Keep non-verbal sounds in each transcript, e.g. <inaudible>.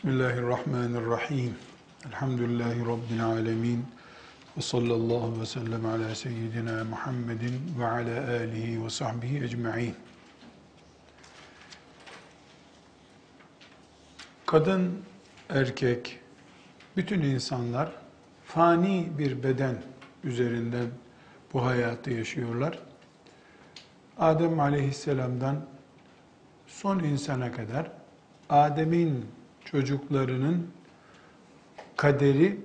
Bismillahirrahmanirrahim. Elhamdülillahi Rabbil alemin. Ve sallallahu ve sellem ala seyyidina Muhammedin ve ala alihi ve sahbihi ecma'in. Kadın, erkek, bütün insanlar fani bir beden üzerinden bu hayatı yaşıyorlar. Adem aleyhisselamdan son insana kadar Adem'in çocuklarının kaderi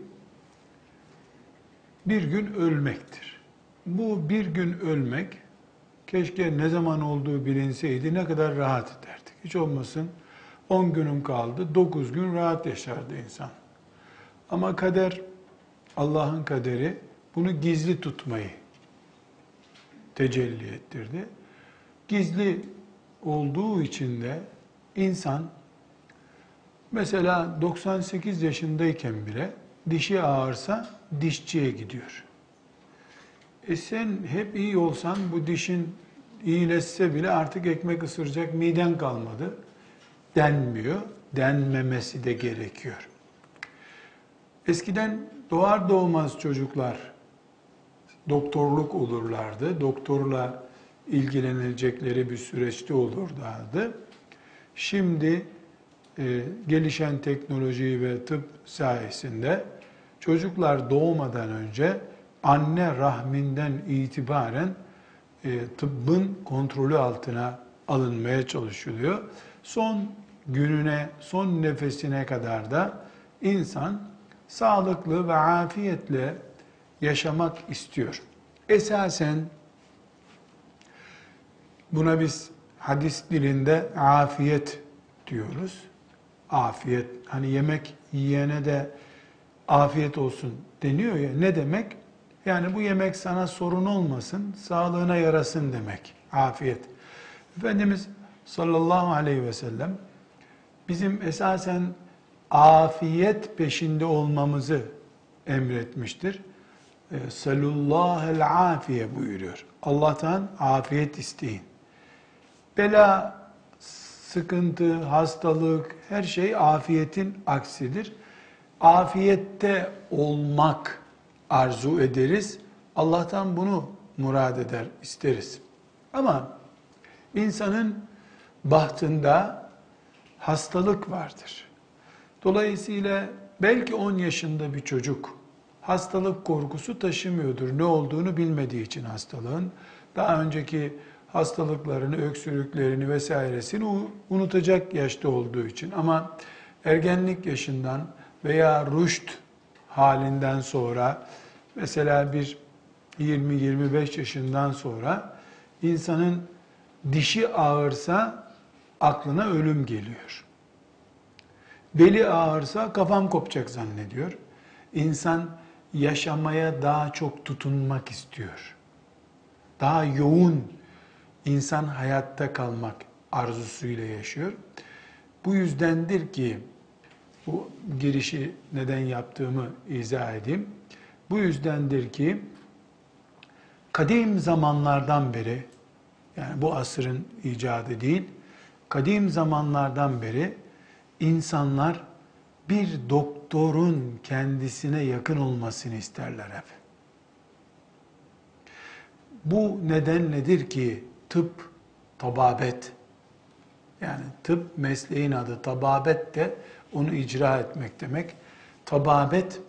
bir gün ölmektir. Bu bir gün ölmek keşke ne zaman olduğu bilinseydi ne kadar rahat ederdik. Hiç olmasın 10 günüm kaldı, 9 gün rahat yaşardı insan. Ama kader, Allah'ın kaderi bunu gizli tutmayı tecelli ettirdi. Gizli olduğu için de insan mesela 98 yaşındayken bile dişi ağırsa dişçiye gidiyor. E sen hep iyi olsan bu dişin iyileşse bile artık ekmek ısıracak miden kalmadı denmiyor. Denmemesi de gerekiyor. Eskiden doğar doğmaz çocuklar doktorluk olurlardı. Doktorla ilgilenecekleri bir süreçte olurlardı. Şimdi e, gelişen teknoloji ve tıp sayesinde çocuklar doğmadan önce anne rahminden itibaren e, tıbbın kontrolü altına alınmaya çalışılıyor. Son gününe, son nefesine kadar da insan sağlıklı ve afiyetle yaşamak istiyor. Esasen buna biz hadis dilinde afiyet diyoruz. Afiyet, hani yemek yiyene de afiyet olsun deniyor ya. Ne demek? Yani bu yemek sana sorun olmasın, sağlığına yarasın demek. Afiyet. Efendimiz sallallahu aleyhi ve sellem bizim esasen afiyet peşinde olmamızı emretmiştir. Salullahel afiye buyuruyor. Allah'tan afiyet isteyin. Bela, sıkıntı, hastalık, her şey afiyetin aksidir. Afiyette olmak arzu ederiz. Allah'tan bunu murad eder, isteriz. Ama insanın bahtında hastalık vardır. Dolayısıyla belki 10 yaşında bir çocuk hastalık korkusu taşımıyordur. Ne olduğunu bilmediği için hastalığın. Daha önceki hastalıklarını, öksürüklerini vesairesini unutacak yaşta olduğu için. Ama ergenlik yaşından veya rüşt halinden sonra mesela bir 20-25 yaşından sonra insanın dişi ağırsa aklına ölüm geliyor. Beli ağırsa kafam kopacak zannediyor. İnsan yaşamaya daha çok tutunmak istiyor. Daha yoğun insan hayatta kalmak arzusuyla yaşıyor. Bu yüzdendir ki bu girişi neden yaptığımı izah edeyim. Bu yüzdendir ki kadim zamanlardan beri yani bu asırın icadı değil, kadim zamanlardan beri insanlar bir doktorun kendisine yakın olmasını isterler hep. Bu neden nedir ki tıp, tababet, yani tıp mesleğin adı, tababet de onu icra etmek demek. Tababet,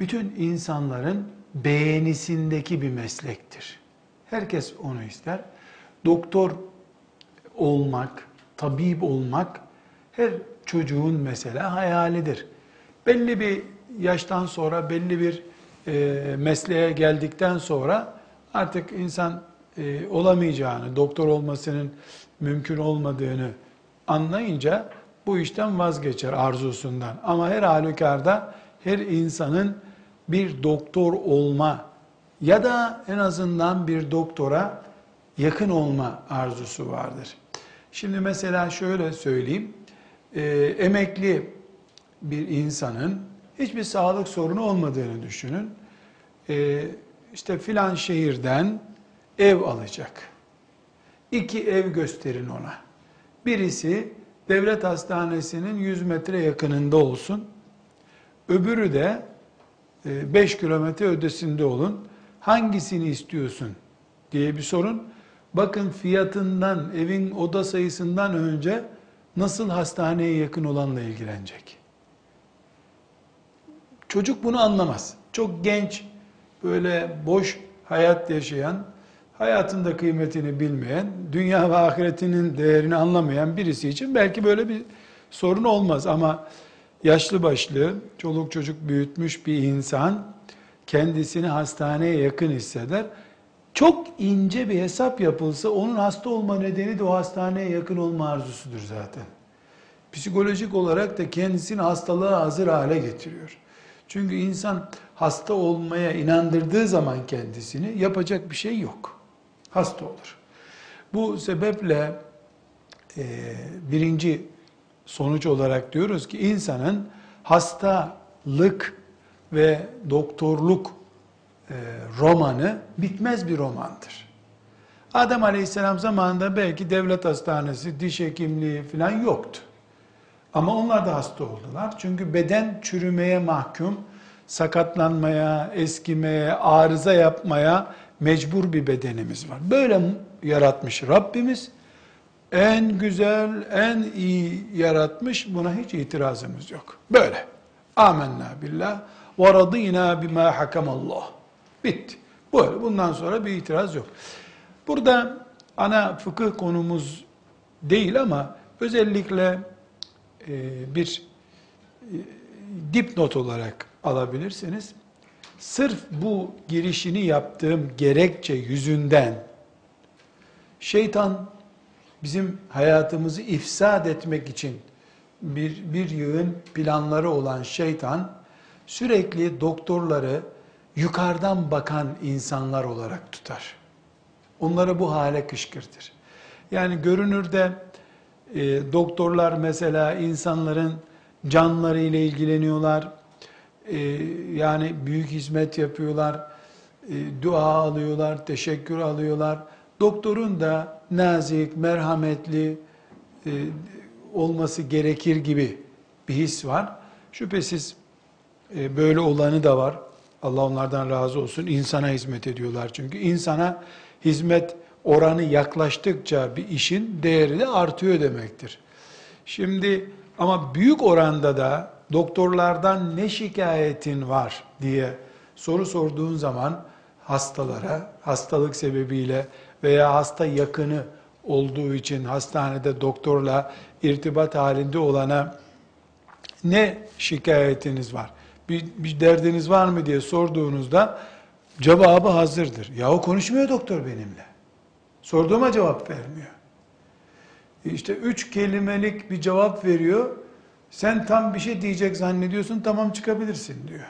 bütün insanların beğenisindeki bir meslektir. Herkes onu ister. Doktor olmak, tabip olmak her çocuğun mesela hayalidir. Belli bir yaştan sonra, belli bir e, mesleğe geldikten sonra artık insan e, olamayacağını, doktor olmasının mümkün olmadığını anlayınca bu işten vazgeçer arzusundan. Ama her halükarda her insanın bir doktor olma ya da en azından bir doktora yakın olma arzusu vardır. Şimdi mesela şöyle söyleyeyim. E, emekli bir insanın hiçbir sağlık sorunu olmadığını düşünün. E, işte filan şehirden ev alacak. İki ev gösterin ona. Birisi devlet hastanesinin 100 metre yakınında olsun. Öbürü de 5 kilometre ötesinde olun. Hangisini istiyorsun diye bir sorun. Bakın fiyatından, evin oda sayısından önce nasıl hastaneye yakın olanla ilgilenecek. Çocuk bunu anlamaz. Çok genç, böyle boş hayat yaşayan, hayatında kıymetini bilmeyen, dünya ve ahiretinin değerini anlamayan birisi için belki böyle bir sorun olmaz ama yaşlı başlı, çoluk çocuk büyütmüş bir insan kendisini hastaneye yakın hisseder. Çok ince bir hesap yapılsa onun hasta olma nedeni de o hastaneye yakın olma arzusudur zaten. Psikolojik olarak da kendisini hastalığa hazır hale getiriyor. Çünkü insan hasta olmaya inandırdığı zaman kendisini yapacak bir şey yok. Hasta olur. Bu sebeple e, birinci sonuç olarak diyoruz ki insanın hastalık ve doktorluk e, romanı bitmez bir romandır. Adem Aleyhisselam zamanında belki devlet hastanesi, diş hekimliği falan yoktu. Ama onlar da hasta oldular. Çünkü beden çürümeye mahkum, sakatlanmaya, eskimeye, arıza yapmaya mecbur bir bedenimiz var. Böyle yaratmış Rabbimiz. En güzel, en iyi yaratmış. Buna hiç itirazımız yok. Böyle. Amenna billah ve radînâ bimâ hakamallah. Bitti. Böyle. Bundan sonra bir itiraz yok. Burada ana fıkıh konumuz değil ama özellikle e, bir e, dipnot olarak alabilirsiniz. Sırf bu girişini yaptığım gerekçe yüzünden şeytan bizim hayatımızı ifsad etmek için bir, bir yığın planları olan şeytan sürekli doktorları yukarıdan bakan insanlar olarak tutar. Onları bu hale kışkırtır. Yani görünürde e, doktorlar mesela insanların canları ile ilgileniyorlar. E, yani büyük hizmet yapıyorlar. E, dua alıyorlar, teşekkür alıyorlar. Doktorun da nazik, merhametli e, olması gerekir gibi bir his var. Şüphesiz e, böyle olanı da var. Allah onlardan razı olsun. İnsana hizmet ediyorlar çünkü. insana hizmet oranı yaklaştıkça bir işin değeri de artıyor demektir. Şimdi ama büyük oranda da doktorlardan ne şikayetin var diye soru sorduğun zaman hastalara hastalık sebebiyle veya hasta yakını olduğu için hastanede doktorla irtibat halinde olana ne şikayetiniz var? Bir, bir derdiniz var mı diye sorduğunuzda cevabı hazırdır. Yahu konuşmuyor doktor benimle. Sorduğuma cevap vermiyor. İşte üç kelimelik bir cevap veriyor. Sen tam bir şey diyecek zannediyorsun, tamam çıkabilirsin diyor.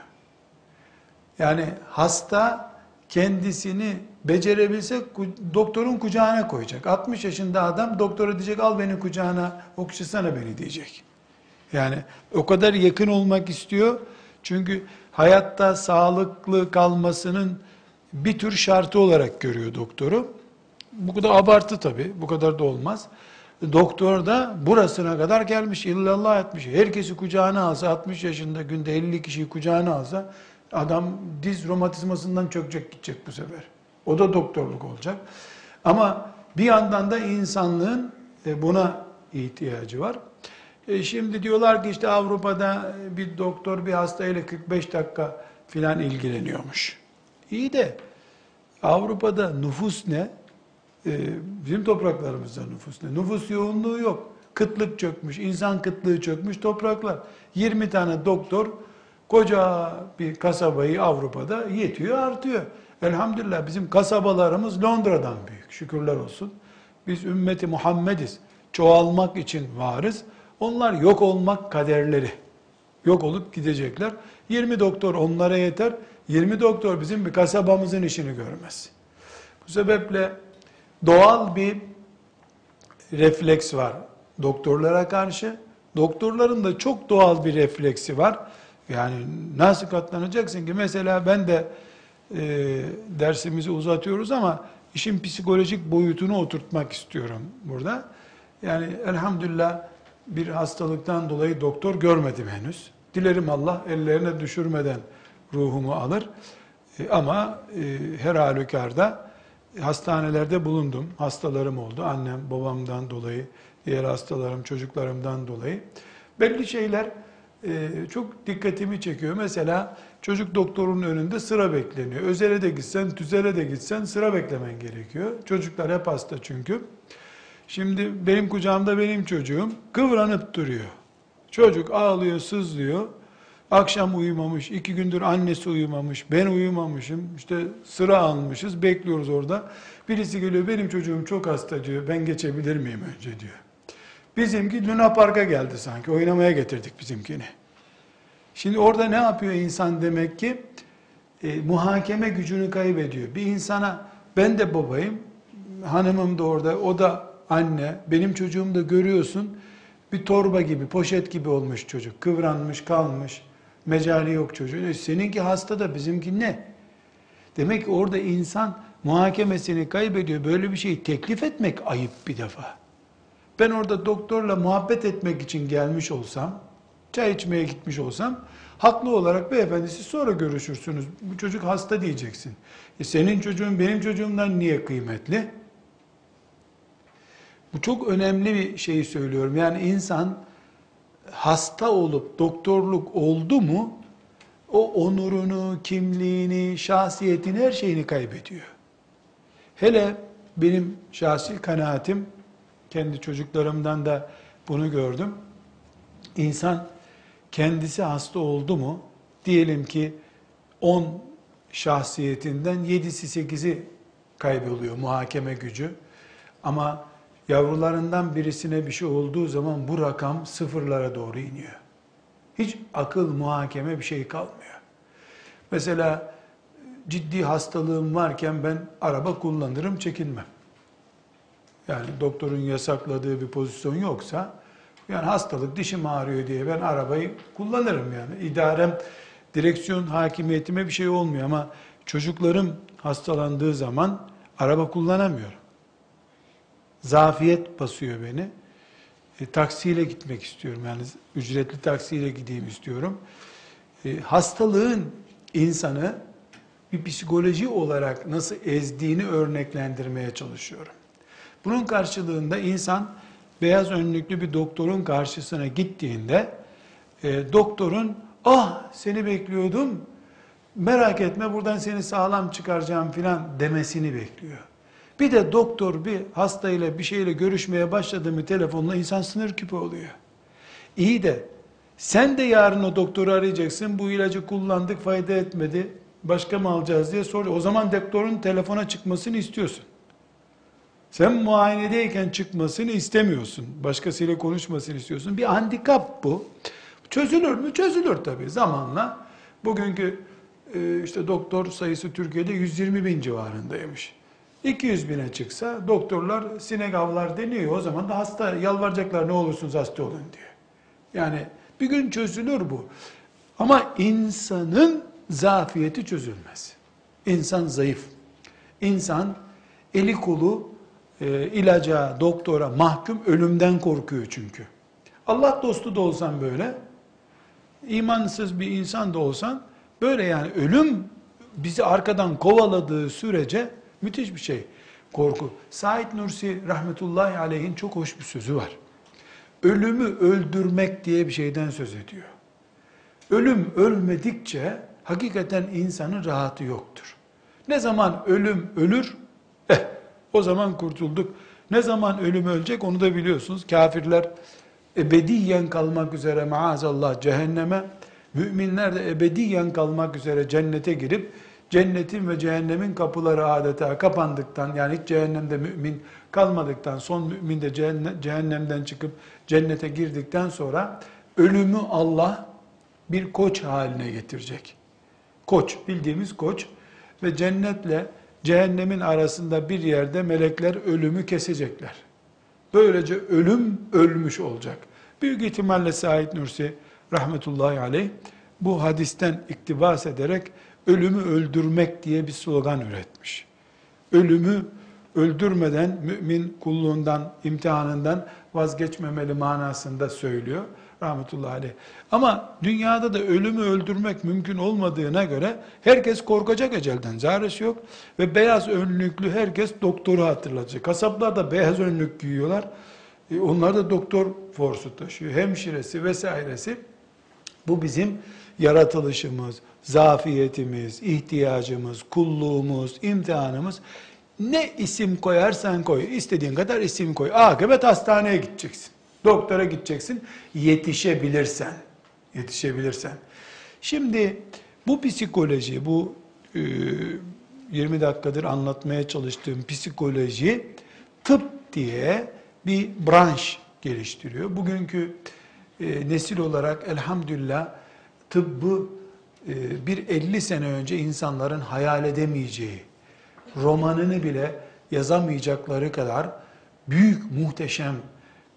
Yani hasta kendisini becerebilse doktorun kucağına koyacak. 60 yaşında adam doktora diyecek al beni kucağına okşasana beni diyecek. Yani o kadar yakın olmak istiyor. Çünkü hayatta sağlıklı kalmasının bir tür şartı olarak görüyor doktoru. Bu kadar abartı tabi, bu kadar da olmaz. Doktor da burasına kadar gelmiş, illallah etmiş. Herkesi kucağına alsa, 60 yaşında günde 50 kişiyi kucağına alsa, adam diz romatizmasından çökecek gidecek bu sefer. O da doktorluk olacak. Ama bir yandan da insanlığın e, buna ihtiyacı var. E, şimdi diyorlar ki işte Avrupa'da bir doktor bir hastayla 45 dakika filan ilgileniyormuş. İyi de Avrupa'da nüfus ne? E, bizim topraklarımızda nüfus ne? Nüfus yoğunluğu yok. Kıtlık çökmüş, insan kıtlığı çökmüş topraklar. 20 tane doktor koca bir kasabayı Avrupa'da yetiyor, artıyor. Elhamdülillah bizim kasabalarımız Londra'dan büyük. Şükürler olsun. Biz ümmeti Muhammediz. Çoğalmak için varız. Onlar yok olmak kaderleri. Yok olup gidecekler. 20 doktor onlara yeter. 20 doktor bizim bir kasabamızın işini görmez. Bu sebeple doğal bir refleks var doktorlara karşı. Doktorların da çok doğal bir refleksi var. Yani nasıl katlanacaksın ki? Mesela ben de e, dersimizi uzatıyoruz ama işin psikolojik boyutunu oturtmak istiyorum burada. Yani elhamdülillah bir hastalıktan dolayı doktor görmedim henüz. Dilerim Allah ellerine düşürmeden ruhumu alır. E, ama e, her halükarda hastanelerde bulundum. Hastalarım oldu. Annem, babamdan dolayı, diğer hastalarım, çocuklarımdan dolayı. Belli şeyler e, çok dikkatimi çekiyor. Mesela çocuk doktorun önünde sıra bekleniyor. Özele de gitsen, tüzele de gitsen sıra beklemen gerekiyor. Çocuklar hep hasta çünkü. Şimdi benim kucağımda benim çocuğum kıvranıp duruyor. Çocuk ağlıyor, sızlıyor. Akşam uyumamış, iki gündür annesi uyumamış, ben uyumamışım, işte sıra almışız, bekliyoruz orada. Birisi geliyor, benim çocuğum çok hasta diyor, ben geçebilir miyim önce diyor. Bizimki Luna Park'a geldi sanki, oynamaya getirdik bizimkini. Şimdi orada ne yapıyor insan demek ki? E, muhakeme gücünü kaybediyor. Bir insana, ben de babayım, hanımım da orada, o da anne, benim çocuğum da görüyorsun, bir torba gibi, poşet gibi olmuş çocuk, kıvranmış, kalmış, Mecali yok çocuğun. E seninki hasta da bizimki ne? Demek ki orada insan muhakemesini kaybediyor. Böyle bir şeyi teklif etmek ayıp bir defa. Ben orada doktorla muhabbet etmek için gelmiş olsam, çay içmeye gitmiş olsam, haklı olarak beyefendi siz sonra görüşürsünüz. Bu çocuk hasta diyeceksin. E senin çocuğun benim çocuğumdan niye kıymetli? Bu çok önemli bir şeyi söylüyorum. Yani insan hasta olup doktorluk oldu mu o onurunu, kimliğini, şahsiyetini, her şeyini kaybediyor. Hele benim şahsi kanaatim, kendi çocuklarımdan da bunu gördüm. İnsan kendisi hasta oldu mu, diyelim ki 10 şahsiyetinden 7'si 8'i kayboluyor muhakeme gücü. Ama yavrularından birisine bir şey olduğu zaman bu rakam sıfırlara doğru iniyor. Hiç akıl, muhakeme bir şey kalmıyor. Mesela ciddi hastalığım varken ben araba kullanırım, çekinmem. Yani doktorun yasakladığı bir pozisyon yoksa, yani hastalık, dişim ağrıyor diye ben arabayı kullanırım yani. İdarem, direksiyon hakimiyetime bir şey olmuyor ama çocuklarım hastalandığı zaman araba kullanamıyorum zafiyet basıyor beni. E, taksiyle gitmek istiyorum. Yani ücretli taksiyle gideyim istiyorum. E, hastalığın insanı bir psikoloji olarak nasıl ezdiğini örneklendirmeye çalışıyorum. Bunun karşılığında insan beyaz önlüklü bir doktorun karşısına gittiğinde e, doktorun ah seni bekliyordum merak etme buradan seni sağlam çıkaracağım filan demesini bekliyor. Bir de doktor bir hastayla bir şeyle görüşmeye başladı mı telefonla insan sınır küpü oluyor. İyi de sen de yarın o doktoru arayacaksın. Bu ilacı kullandık fayda etmedi. Başka mı alacağız diye soruyor. O zaman doktorun telefona çıkmasını istiyorsun. Sen muayenedeyken çıkmasını istemiyorsun. Başkasıyla konuşmasını istiyorsun. Bir handikap bu. Çözülür mü? Çözülür tabii zamanla. Bugünkü e, işte doktor sayısı Türkiye'de 120 bin civarındaymış. 200 bine çıksa doktorlar sinek avlar deniyor. O zaman da hasta yalvaracaklar ne olursunuz hasta olun diyor. Yani bir gün çözülür bu. Ama insanın zafiyeti çözülmez. İnsan zayıf. İnsan eli kolu e, ilaca, doktora mahkum ölümden korkuyor çünkü. Allah dostu da olsan böyle, imansız bir insan da olsan böyle yani ölüm bizi arkadan kovaladığı sürece Müthiş bir şey. Korku. Said Nursi rahmetullahi aleyhin çok hoş bir sözü var. Ölümü öldürmek diye bir şeyden söz ediyor. Ölüm ölmedikçe hakikaten insanın rahatı yoktur. Ne zaman ölüm ölür? Eh, o zaman kurtulduk. Ne zaman ölüm ölecek onu da biliyorsunuz. Kafirler ebediyen kalmak üzere maazallah cehenneme, müminler de ebediyen kalmak üzere cennete girip cennetin ve cehennemin kapıları adeta kapandıktan yani hiç cehennemde mümin kalmadıktan son mümin de cehennemden çıkıp cennete girdikten sonra ölümü Allah bir koç haline getirecek. Koç bildiğimiz koç ve cennetle cehennemin arasında bir yerde melekler ölümü kesecekler. Böylece ölüm ölmüş olacak. Büyük ihtimalle Said Nursi rahmetullahi aleyh bu hadisten iktibas ederek ölümü öldürmek diye bir slogan üretmiş. Ölümü öldürmeden mümin kulluğundan, imtihanından vazgeçmemeli manasında söylüyor rahmetullahi aleyh. Ama dünyada da ölümü öldürmek mümkün olmadığına göre herkes korkacak ecelden. Çaresi yok. Ve beyaz önlüklü herkes doktoru hatırlatacak. Kasaplar da beyaz önlük giyiyorlar. E onlar da doktor forsu taşıyor. Hemşiresi vesairesi. Bu bizim yaratılışımız, zafiyetimiz, ihtiyacımız, kulluğumuz, imtihanımız. Ne isim koyarsan koy, istediğin kadar isim koy. Akıbet hastaneye gideceksin. Doktora gideceksin yetişebilirsen. Yetişebilirsen. Şimdi bu psikoloji, bu 20 e, dakikadır anlatmaya çalıştığım psikoloji tıp diye bir branş geliştiriyor. Bugünkü e, nesil olarak elhamdülillah tıbbı e, bir 50 sene önce insanların hayal edemeyeceği, romanını bile yazamayacakları kadar büyük, muhteşem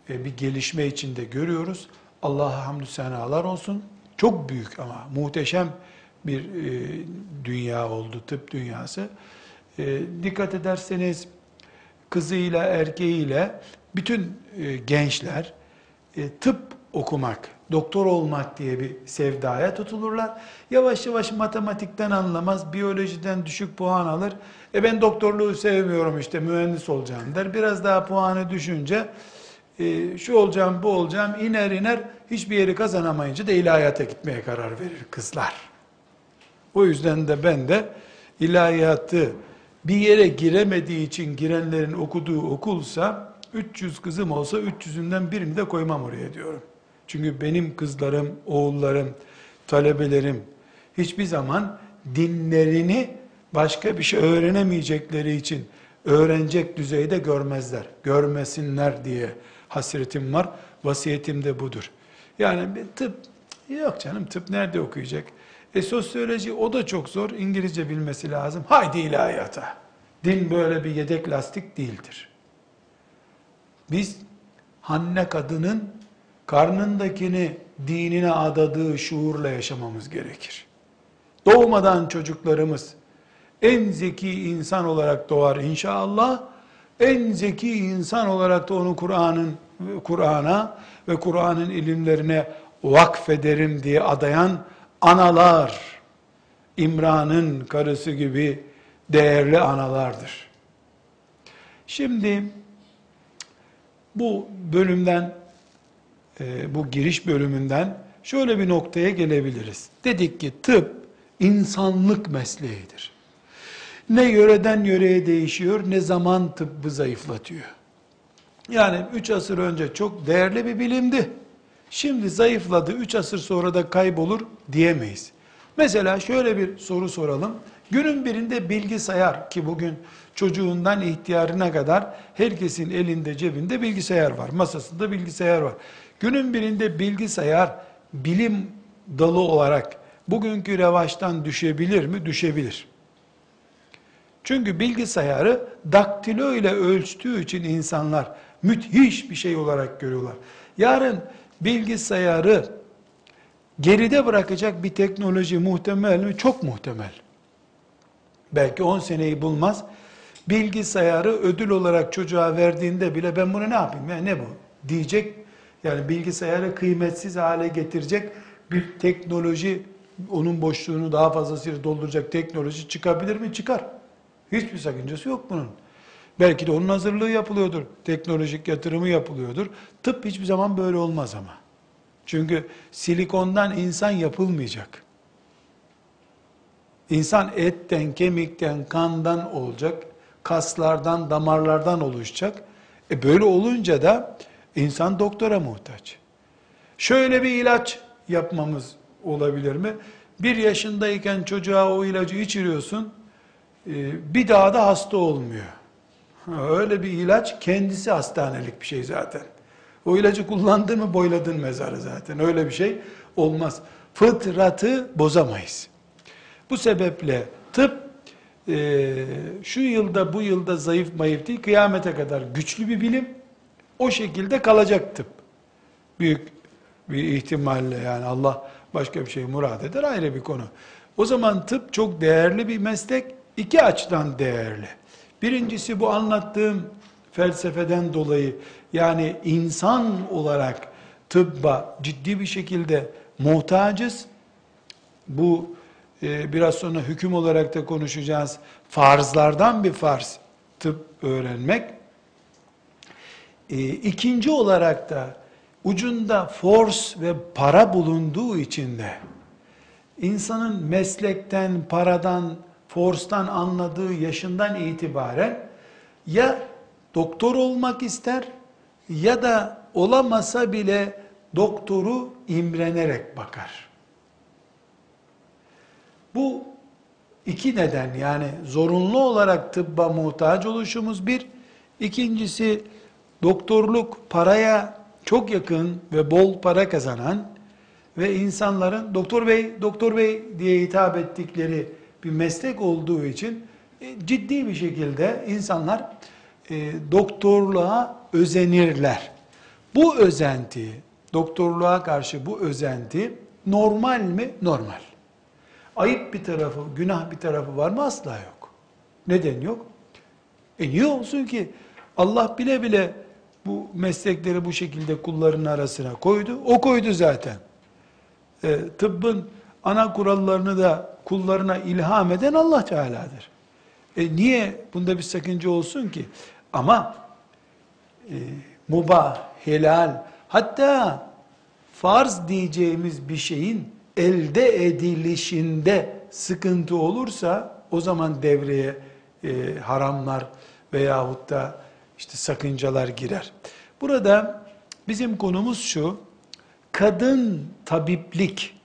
e, bir gelişme içinde görüyoruz. Allah'a hamdü senalar olsun. Çok büyük ama muhteşem bir e, dünya oldu tıp dünyası. E, dikkat ederseniz kızıyla erkeğiyle bütün gençler tıp okumak, doktor olmak diye bir sevdaya tutulurlar. Yavaş yavaş matematikten anlamaz, biyolojiden düşük puan alır. E ben doktorluğu sevmiyorum işte mühendis olacağım der. Biraz daha puanı düşünce e, şu olacağım bu olacağım iner iner hiçbir yeri kazanamayınca da ilahiyata gitmeye karar verir kızlar. O yüzden de ben de ilahiyatı bir yere giremediği için girenlerin okuduğu okulsa 300 kızım olsa 300'ünden birini de koymam oraya diyorum. Çünkü benim kızlarım, oğullarım, talebelerim hiçbir zaman dinlerini başka bir şey öğrenemeyecekleri için öğrenecek düzeyde görmezler. Görmesinler diye hasretim var. Vasiyetim de budur. Yani bir tıp, yok canım tıp nerede okuyacak? E sosyoloji o da çok zor. İngilizce bilmesi lazım. Haydi ilahiyata. Din böyle bir yedek lastik değildir. Biz Hanne kadının karnındakini dinine adadığı şuurla yaşamamız gerekir. Doğmadan çocuklarımız en zeki insan olarak doğar inşallah. En zeki insan olarak da onu Kur'an'ın Kur'an'a ve Kur'an'ın ilimlerine vakfederim diye adayan analar, İmran'ın karısı gibi değerli analardır. Şimdi bu bölümden, e, bu giriş bölümünden şöyle bir noktaya gelebiliriz. Dedik ki tıp insanlık mesleğidir. Ne yöreden yöreye değişiyor, ne zaman tıbbı zayıflatıyor. Yani 3 asır önce çok değerli bir bilimdi. Şimdi zayıfladı, 3 asır sonra da kaybolur diyemeyiz. Mesela şöyle bir soru soralım. Günün birinde bilgisayar ki bugün çocuğundan ihtiyarına kadar herkesin elinde cebinde bilgisayar var. Masasında bilgisayar var. Günün birinde bilgisayar bilim dalı olarak bugünkü revaçtan düşebilir mi? Düşebilir. Çünkü bilgisayarı daktilo ile ölçtüğü için insanlar müthiş bir şey olarak görüyorlar. Yarın bilgisayarı geride bırakacak bir teknoloji muhtemel mi? Çok muhtemel. Belki 10 seneyi bulmaz. Bilgisayarı ödül olarak çocuğa verdiğinde bile ben bunu ne yapayım ya ne bu diyecek. Yani bilgisayarı kıymetsiz hale getirecek bir teknoloji onun boşluğunu daha fazlasıyla dolduracak teknoloji çıkabilir mi? Çıkar. Hiçbir sakıncası yok bunun. Belki de onun hazırlığı yapılıyordur. Teknolojik yatırımı yapılıyordur. Tıp hiçbir zaman böyle olmaz ama. Çünkü silikondan insan yapılmayacak. İnsan etten, kemikten, kandan olacak. Kaslardan, damarlardan oluşacak. E böyle olunca da insan doktora muhtaç. Şöyle bir ilaç yapmamız olabilir mi? Bir yaşındayken çocuğa o ilacı içiriyorsun, e, bir daha da hasta olmuyor. Öyle bir ilaç kendisi hastanelik bir şey zaten. O ilacı kullandın mı boyladın mezarı zaten. Öyle bir şey olmaz. Fıtratı bozamayız. Bu sebeple tıp e, şu yılda bu yılda zayıf mayıf değil kıyamete kadar güçlü bir bilim. O şekilde kalacak tıp. Büyük bir ihtimalle yani Allah başka bir şey murad eder ayrı bir konu. O zaman tıp çok değerli bir meslek. iki açıdan değerli. Birincisi bu anlattığım felsefeden dolayı yani insan olarak tıbba ciddi bir şekilde muhtacız. Bu e, biraz sonra hüküm olarak da konuşacağız. Farzlardan bir farz tıp öğrenmek. E, ikinci olarak da ucunda force ve para bulunduğu için de insanın meslekten, paradan, forstan anladığı yaşından itibaren ya doktor olmak ister ya da olamasa bile doktoru imrenerek bakar. Bu iki neden yani zorunlu olarak tıbba muhtaç oluşumuz bir, ikincisi doktorluk paraya çok yakın ve bol para kazanan ve insanların doktor bey, doktor bey diye hitap ettikleri bir meslek olduğu için e, ciddi bir şekilde insanlar e, doktorluğa özenirler. Bu özenti, doktorluğa karşı bu özenti normal mi? Normal. Ayıp bir tarafı, günah bir tarafı var mı? Asla yok. Neden yok? E niye olsun ki? Allah bile bile bu meslekleri bu şekilde kulların arasına koydu. O koydu zaten. E, tıbbın ana kurallarını da kullarına ilham eden Allah Teala'dır. E niye bunda bir sakınca olsun ki? Ama e, mubah, helal, hatta farz diyeceğimiz bir şeyin elde edilişinde sıkıntı olursa o zaman devreye e, haramlar veyahut da işte sakıncalar girer. Burada bizim konumuz şu, kadın tabiplik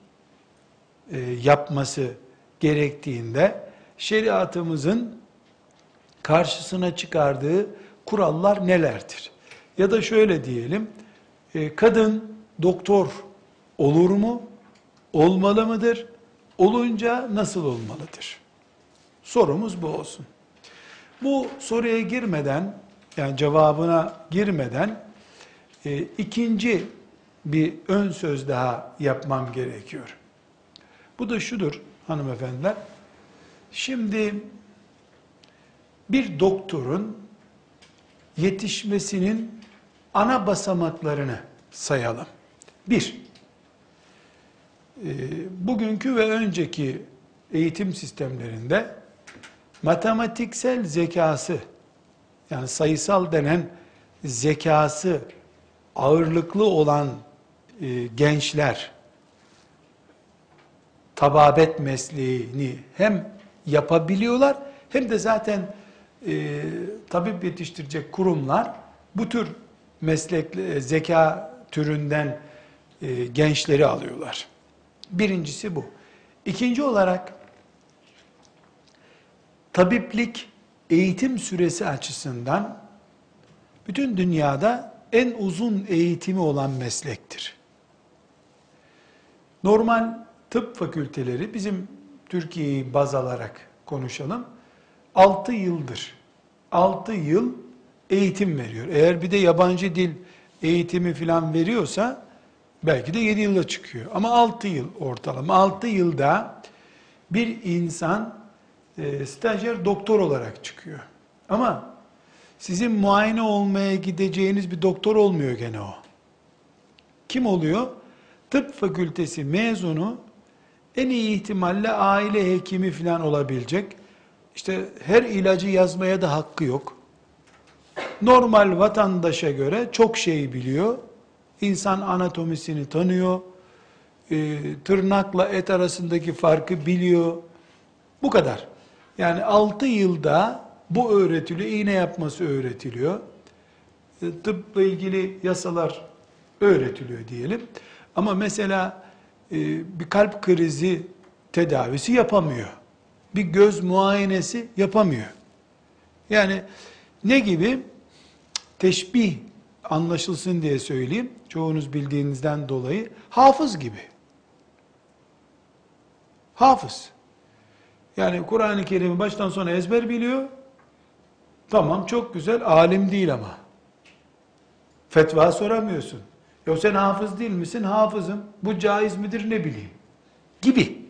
e, yapması gerektiğinde şeriatımızın karşısına çıkardığı kurallar nelerdir? Ya da şöyle diyelim, e, kadın doktor olur mu? Olmalı mıdır? Olunca nasıl olmalıdır? Sorumuz bu olsun. Bu soruya girmeden, yani cevabına girmeden e, ikinci bir ön söz daha yapmam gerekiyor. Bu da şudur hanımefendiler. Şimdi bir doktorun yetişmesinin ana basamaklarını sayalım. Bir, e, bugünkü ve önceki eğitim sistemlerinde matematiksel zekası, yani sayısal denen zekası ağırlıklı olan e, gençler, tababet mesleğini hem yapabiliyorlar hem de zaten e, tabip yetiştirecek kurumlar bu tür meslek e, zeka türünden e, gençleri alıyorlar. Birincisi bu. İkinci olarak tabiplik eğitim süresi açısından bütün dünyada en uzun eğitimi olan meslektir. Normal tıp fakülteleri bizim Türkiye'yi baz alarak konuşalım. 6 yıldır. 6 yıl eğitim veriyor. Eğer bir de yabancı dil eğitimi falan veriyorsa belki de 7 yılda çıkıyor. Ama 6 yıl ortalama. 6 yılda bir insan e, stajyer doktor olarak çıkıyor. Ama sizin muayene olmaya gideceğiniz bir doktor olmuyor gene o. Kim oluyor? Tıp fakültesi mezunu en iyi ihtimalle aile hekimi falan olabilecek. İşte her ilacı yazmaya da hakkı yok. Normal vatandaşa göre çok şey biliyor. İnsan anatomisini tanıyor. E, tırnakla et arasındaki farkı biliyor. Bu kadar. Yani 6 yılda bu öğretiliyor, iğne yapması öğretiliyor. E, tıpla ilgili yasalar öğretiliyor diyelim. Ama mesela e, bir kalp krizi tedavisi yapamıyor. Bir göz muayenesi yapamıyor. Yani ne gibi? Teşbih anlaşılsın diye söyleyeyim. Çoğunuz bildiğinizden dolayı hafız gibi. Hafız. Yani Kur'an-ı Kerim'i baştan sona ezber biliyor. Tamam çok güzel, alim değil ama. Fetva soramıyorsun. Ya sen hafız değil misin? Hafızım. Bu caiz midir ne bileyim. Gibi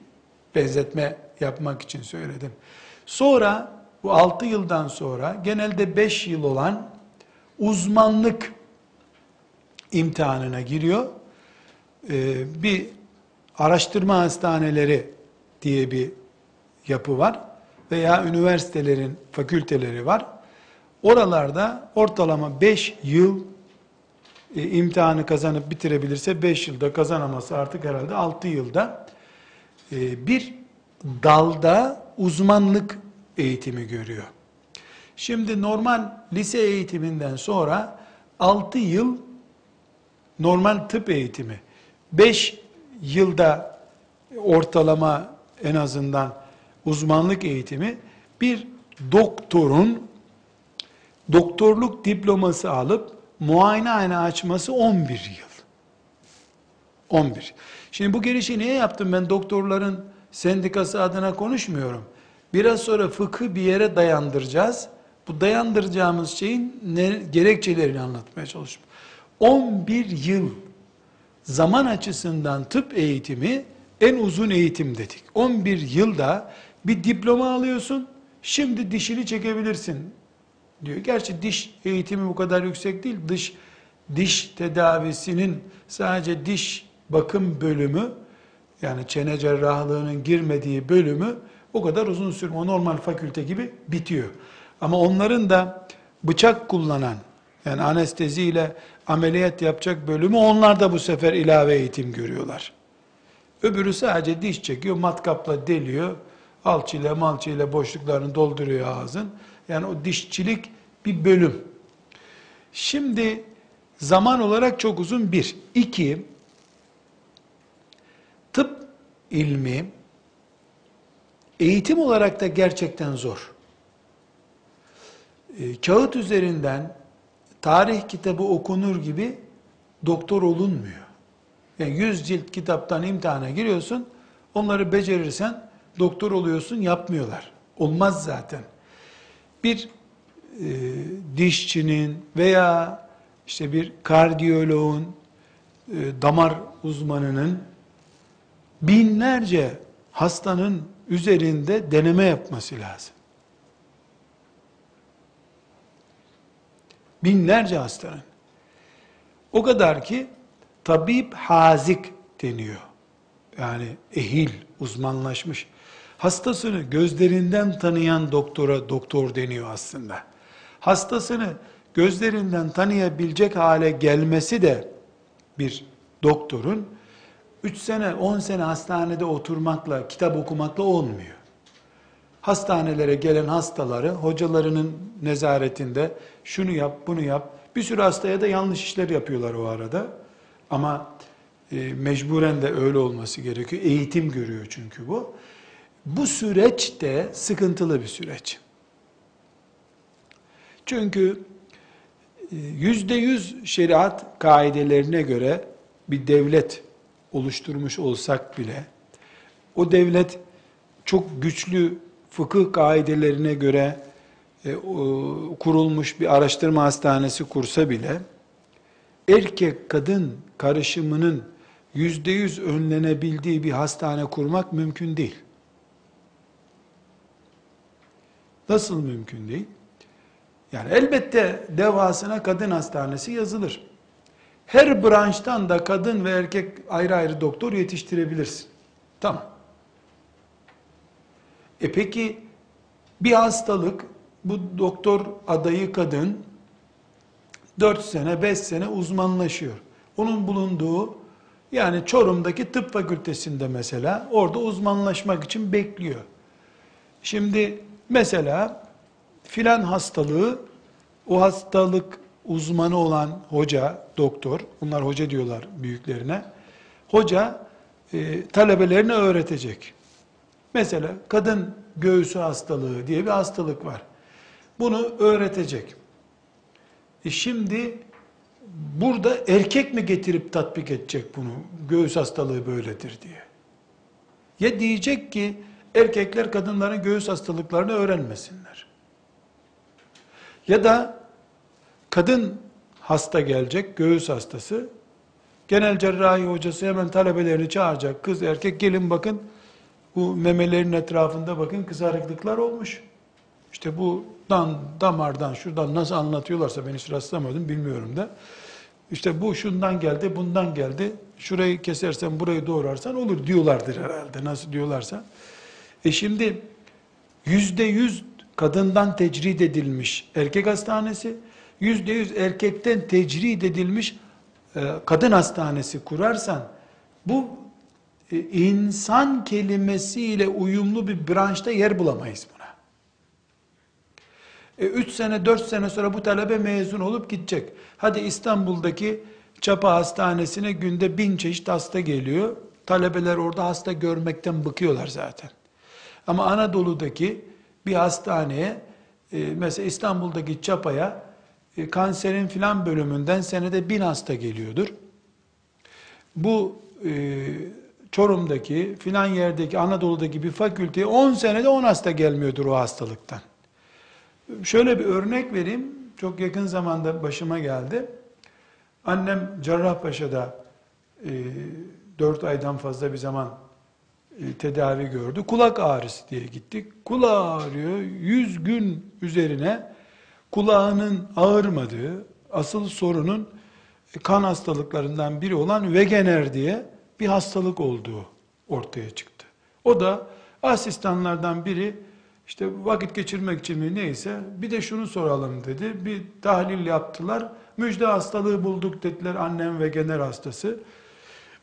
benzetme yapmak için söyledim. Sonra bu 6 yıldan sonra genelde 5 yıl olan uzmanlık imtihanına giriyor. Ee, bir araştırma hastaneleri diye bir yapı var veya üniversitelerin fakülteleri var. Oralarda ortalama 5 yıl e, imtihanı kazanıp bitirebilirse 5 yılda kazanamazsa artık herhalde 6 yılda e, bir dalda uzmanlık eğitimi görüyor. Şimdi normal lise eğitiminden sonra 6 yıl normal tıp eğitimi, 5 yılda ortalama en azından uzmanlık eğitimi bir doktorun doktorluk diploması alıp muayenehane açması 11 yıl. 11. Şimdi bu girişi niye yaptım? Ben doktorların sendikası adına konuşmuyorum. Biraz sonra fıkı bir yere dayandıracağız. Bu dayandıracağımız şeyin ne, gerekçelerini anlatmaya çalışıyorum. 11 yıl zaman açısından tıp eğitimi en uzun eğitim dedik. 11 yılda bir diploma alıyorsun, şimdi dişini çekebilirsin diyor. Gerçi diş eğitimi bu kadar yüksek değil. Dış diş tedavisinin sadece diş bakım bölümü yani çene cerrahlığının girmediği bölümü o kadar uzun sürmüyor. Normal fakülte gibi bitiyor. Ama onların da bıçak kullanan yani anesteziyle ameliyat yapacak bölümü onlar da bu sefer ilave eğitim görüyorlar. Öbürü sadece diş çekiyor, matkapla deliyor, alçıyla malçıyla boşluklarını dolduruyor ağzın. Yani o dişçilik bir bölüm. Şimdi zaman olarak çok uzun bir. İki, tıp ilmi eğitim olarak da gerçekten zor. E, kağıt üzerinden tarih kitabı okunur gibi doktor olunmuyor. Yani 100 cilt kitaptan imtihana giriyorsun, onları becerirsen doktor oluyorsun, yapmıyorlar. Olmaz zaten. Bir e, dişçinin veya işte bir kardiyoloğun, e, damar uzmanının binlerce hastanın üzerinde deneme yapması lazım. Binlerce hastanın. O kadar ki tabip hazik deniyor. Yani ehil, uzmanlaşmış. Hastasını gözlerinden tanıyan doktora doktor deniyor aslında. Hastasını gözlerinden tanıyabilecek hale gelmesi de bir doktorun 3 sene, 10 sene hastanede oturmakla, kitap okumakla olmuyor. Hastanelere gelen hastaları hocalarının nezaretinde şunu yap, bunu yap. Bir sürü hastaya da yanlış işler yapıyorlar o arada. Ama e, mecburen de öyle olması gerekiyor. Eğitim görüyor çünkü bu. Bu süreç de sıkıntılı bir süreç. Çünkü e, yüzde yüz şeriat kaidelerine göre bir devlet oluşturmuş olsak bile, o devlet çok güçlü fıkıh kaidelerine göre e, kurulmuş bir araştırma hastanesi kursa bile, erkek kadın karışımının yüzde yüz önlenebildiği bir hastane kurmak mümkün değil. Nasıl mümkün değil? Yani elbette devasına kadın hastanesi yazılır. Her branştan da kadın ve erkek ayrı ayrı doktor yetiştirebilirsin. Tamam. E peki bir hastalık bu doktor adayı kadın 4 sene 5 sene uzmanlaşıyor. Onun bulunduğu yani Çorum'daki tıp fakültesinde mesela orada uzmanlaşmak için bekliyor. Şimdi mesela filan hastalığı o hastalık uzmanı olan hoca, doktor, bunlar hoca diyorlar büyüklerine. Hoca e, talebelerine öğretecek. Mesela kadın göğsü hastalığı diye bir hastalık var. Bunu öğretecek. E şimdi burada erkek mi getirip tatbik edecek bunu? Göğüs hastalığı böyledir diye. Ya diyecek ki erkekler kadınların göğüs hastalıklarını öğrenmesinler. Ya da kadın hasta gelecek, göğüs hastası. Genel cerrahi hocası hemen talebelerini çağıracak. Kız erkek gelin bakın bu memelerin etrafında bakın kızarıklıklar olmuş. İşte bu dan, damardan, şuradan nasıl anlatıyorlarsa ben hiç rastlamadım bilmiyorum da. İşte bu şundan geldi, bundan geldi. Şurayı kesersen, burayı doğrarsan olur diyorlardır herhalde. Nasıl diyorlarsa. E şimdi yüzde yüz kadından tecrid edilmiş erkek hastanesi, yüzde yüz erkekten tecrid edilmiş e, kadın hastanesi kurarsan, bu e, insan kelimesiyle uyumlu bir branşta yer bulamayız buna. E, üç sene, dört sene sonra bu talebe mezun olup gidecek. Hadi İstanbul'daki Çapa Hastanesi'ne günde bin çeşit hasta geliyor. Talebeler orada hasta görmekten bıkıyorlar zaten. Ama Anadolu'daki bir hastaneye, e, mesela İstanbul'daki Çapa'ya e, kanserin filan bölümünden senede bin hasta geliyordur. Bu e, Çorum'daki filan yerdeki Anadolu'daki bir fakülteye 10 senede 10 hasta gelmiyordur o hastalıktan. Şöyle bir örnek vereyim. Çok yakın zamanda başıma geldi. Annem Cerrahpaşa'da e, 4 aydan fazla bir zaman tedavi gördü. Kulak ağrısı diye gittik. Kulağı ağrıyor. 100 gün üzerine kulağının ağırmadığı, asıl sorunun kan hastalıklarından biri olan Wegener diye bir hastalık olduğu ortaya çıktı. O da asistanlardan biri işte vakit geçirmek için mi neyse bir de şunu soralım dedi. Bir tahlil yaptılar. Müjde hastalığı bulduk dediler annem ve genel hastası.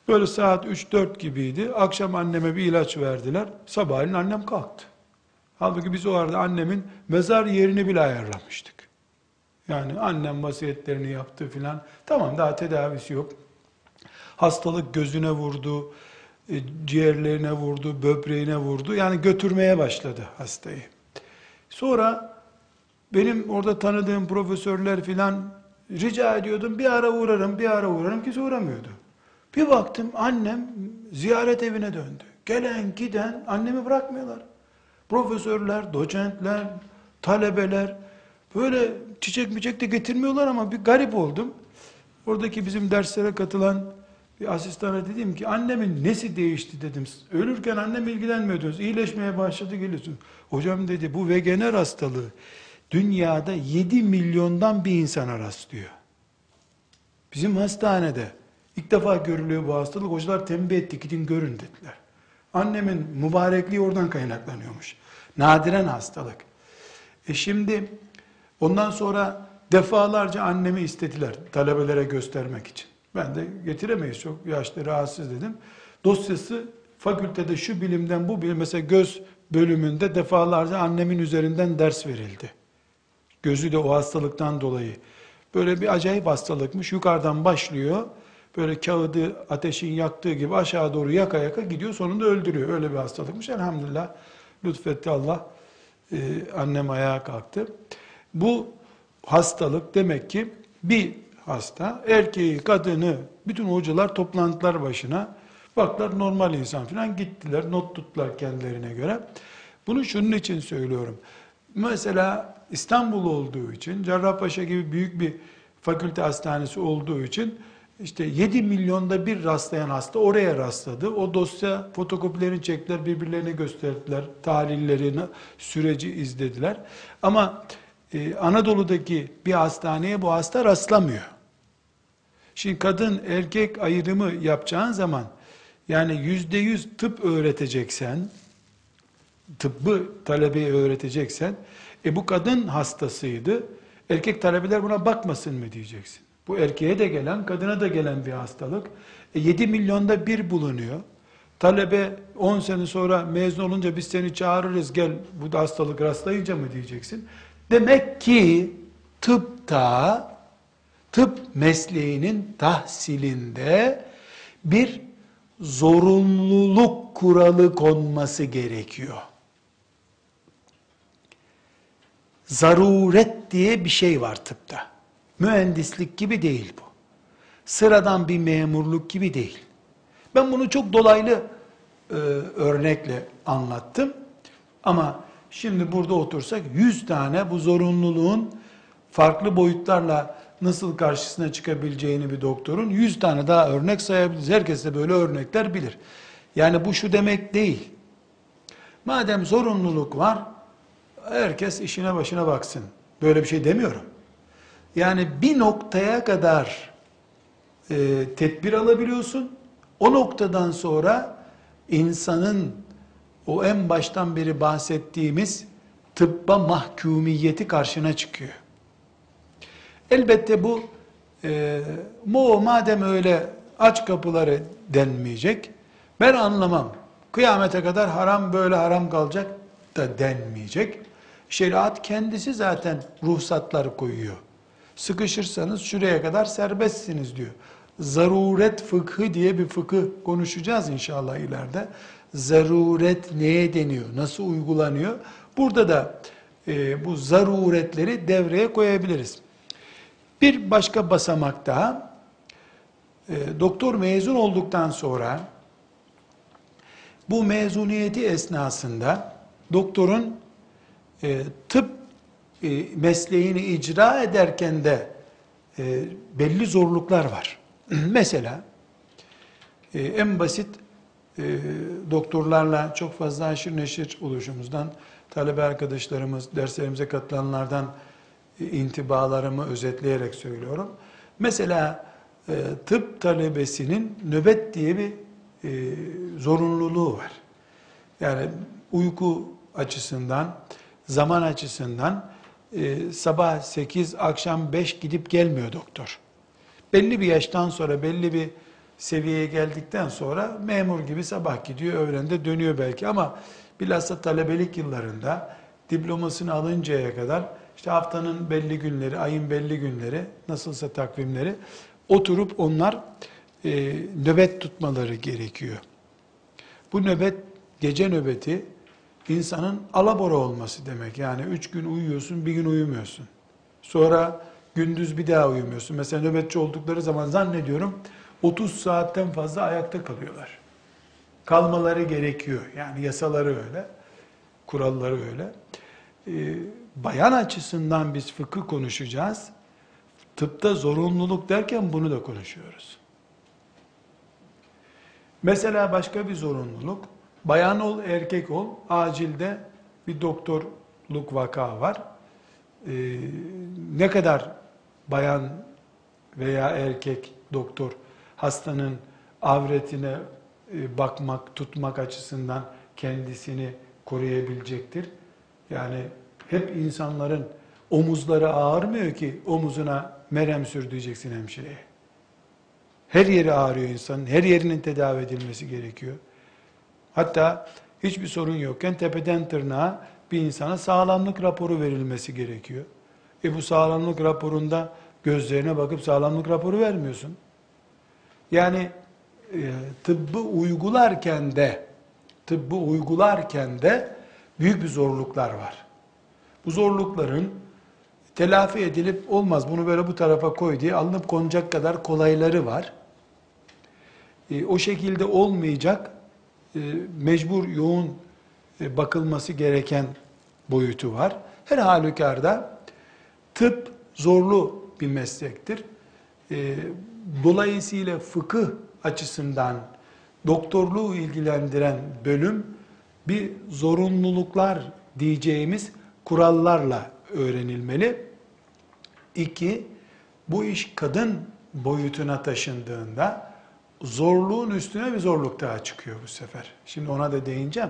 Böyle saat 3-4 gibiydi. Akşam anneme bir ilaç verdiler. Sabahleyin annem kalktı. Halbuki biz o arada annemin mezar yerini bile ayarlamıştık. Yani annem vasiyetlerini yaptı filan. Tamam daha tedavisi yok. Hastalık gözüne vurdu, e, ciğerlerine vurdu, böbreğine vurdu. Yani götürmeye başladı hastayı. Sonra benim orada tanıdığım profesörler filan rica ediyordum. Bir ara uğrarım, bir ara uğrarım. Kimse uğramıyordu. Bir baktım annem ziyaret evine döndü. Gelen giden annemi bırakmıyorlar. Profesörler, doçentler, talebeler böyle çiçek miçek de getirmiyorlar ama bir garip oldum. Oradaki bizim derslere katılan bir asistana dedim ki annemin nesi değişti dedim. Ölürken annem ilgilenmiyordunuz. İyileşmeye başladı geliyorsun. Hocam dedi bu vegener hastalığı dünyada 7 milyondan bir insana rastlıyor. Bizim hastanede ilk defa görülüyor bu hastalık. Hocalar tembih etti gidin görün dediler. Annemin mübarekliği oradan kaynaklanıyormuş. Nadiren hastalık. E şimdi ondan sonra defalarca annemi istediler talebelere göstermek için. Ben de getiremeyiz çok yaşlı rahatsız dedim. Dosyası fakültede şu bilimden bu bilim mesela göz bölümünde defalarca annemin üzerinden ders verildi. Gözü de o hastalıktan dolayı. Böyle bir acayip hastalıkmış. Yukarıdan başlıyor. Böyle kağıdı ateşin yaktığı gibi aşağı doğru yaka yaka gidiyor. Sonunda öldürüyor. Öyle bir hastalıkmış. Elhamdülillah lütfetti Allah. Ee, annem ayağa kalktı. Bu hastalık demek ki bir hasta, erkeği, kadını, bütün hocalar toplantılar başına. Baklar normal insan falan gittiler, not tuttular kendilerine göre. Bunu şunun için söylüyorum. Mesela İstanbul olduğu için, Cerrahpaşa gibi büyük bir fakülte hastanesi olduğu için işte 7 milyonda bir rastlayan hasta oraya rastladı. O dosya fotokopilerini çektiler, birbirlerine gösterdiler, tahlillerini, süreci izlediler. Ama e, Anadolu'daki bir hastaneye bu hasta rastlamıyor. Şimdi kadın erkek ayrımı yapacağın zaman yani yüzde yüz tıp öğreteceksen, tıbbı talebeye öğreteceksen, e bu kadın hastasıydı, erkek talebeler buna bakmasın mı diyeceksin. Bu erkeğe de gelen, kadına da gelen bir hastalık. E 7 milyonda bir bulunuyor. Talebe 10 sene sonra mezun olunca biz seni çağırırız gel bu da hastalık rastlayınca mı diyeceksin. Demek ki tıpta tıp mesleğinin tahsilinde bir zorunluluk kuralı konması gerekiyor. Zaruret diye bir şey var tıpta. Mühendislik gibi değil bu. Sıradan bir memurluk gibi değil. Ben bunu çok dolaylı e, örnekle anlattım. Ama şimdi burada otursak 100 tane bu zorunluluğun farklı boyutlarla nasıl karşısına çıkabileceğini bir doktorun 100 tane daha örnek sayabiliriz. Herkes de böyle örnekler bilir. Yani bu şu demek değil. Madem zorunluluk var, herkes işine başına baksın. Böyle bir şey demiyorum. Yani bir noktaya kadar e, tedbir alabiliyorsun. O noktadan sonra insanın o en baştan beri bahsettiğimiz tıbba mahkumiyeti karşına çıkıyor. Elbette bu e, mu madem öyle aç kapıları denmeyecek. Ben anlamam. Kıyamete kadar haram böyle haram kalacak da denmeyecek. Şeriat kendisi zaten ruhsatları koyuyor. Sıkışırsanız şuraya kadar serbestsiniz diyor. Zaruret fıkhı diye bir fıkıh konuşacağız inşallah ileride. Zaruret neye deniyor? Nasıl uygulanıyor? Burada da e, bu zaruretleri devreye koyabiliriz. Bir başka basamak daha, e, doktor mezun olduktan sonra bu mezuniyeti esnasında doktorun e, tıp mesleğini icra ederken de e, belli zorluklar var. <clears throat> Mesela e, en basit e, doktorlarla çok fazla aşırı neşir oluşumuzdan talebe arkadaşlarımız, derslerimize katılanlardan e, intibalarımı özetleyerek söylüyorum. Mesela e, tıp talebesinin nöbet diye bir e, zorunluluğu var. Yani uyku açısından, zaman açısından e, sabah 8, akşam 5 gidip gelmiyor doktor. Belli bir yaştan sonra, belli bir seviyeye geldikten sonra memur gibi sabah gidiyor, öğlende dönüyor belki ama bilhassa talebelik yıllarında diplomasını alıncaya kadar işte haftanın belli günleri, ayın belli günleri, nasılsa takvimleri oturup onlar e, nöbet tutmaları gerekiyor. Bu nöbet, gece nöbeti insanın alabora olması demek. Yani üç gün uyuyorsun, bir gün uyumuyorsun. Sonra gündüz bir daha uyumuyorsun. Mesela nöbetçi oldukları zaman zannediyorum 30 saatten fazla ayakta kalıyorlar. Kalmaları gerekiyor. Yani yasaları öyle, kuralları öyle. Ee, bayan açısından biz fıkıh konuşacağız. Tıpta zorunluluk derken bunu da konuşuyoruz. Mesela başka bir zorunluluk, bayan ol, erkek ol, acilde bir doktorluk vaka var. Ee, ne kadar bayan veya erkek doktor hastanın avretine e, bakmak, tutmak açısından kendisini koruyabilecektir. Yani hep insanların omuzları ağırmıyor ki omuzuna merhem sür diyeceksin hemşireye. Her yeri ağrıyor insanın, her yerinin tedavi edilmesi gerekiyor. Hatta hiçbir sorun yokken tepeden tırnağa bir insana sağlamlık raporu verilmesi gerekiyor. E bu sağlamlık raporunda gözlerine bakıp sağlamlık raporu vermiyorsun. Yani e, tıbbı uygularken de tıbbı uygularken de büyük bir zorluklar var. Bu zorlukların telafi edilip olmaz bunu böyle bu tarafa koy diye alınıp konacak kadar kolayları var. E, o şekilde olmayacak mecbur yoğun e, bakılması gereken boyutu var. Her halükarda tıp zorlu bir meslektir. E, dolayısıyla fıkıh açısından doktorluğu ilgilendiren bölüm bir zorunluluklar diyeceğimiz kurallarla öğrenilmeli. İki, bu iş kadın boyutuna taşındığında zorluğun üstüne bir zorluk daha çıkıyor bu sefer. Şimdi ona da değineceğim.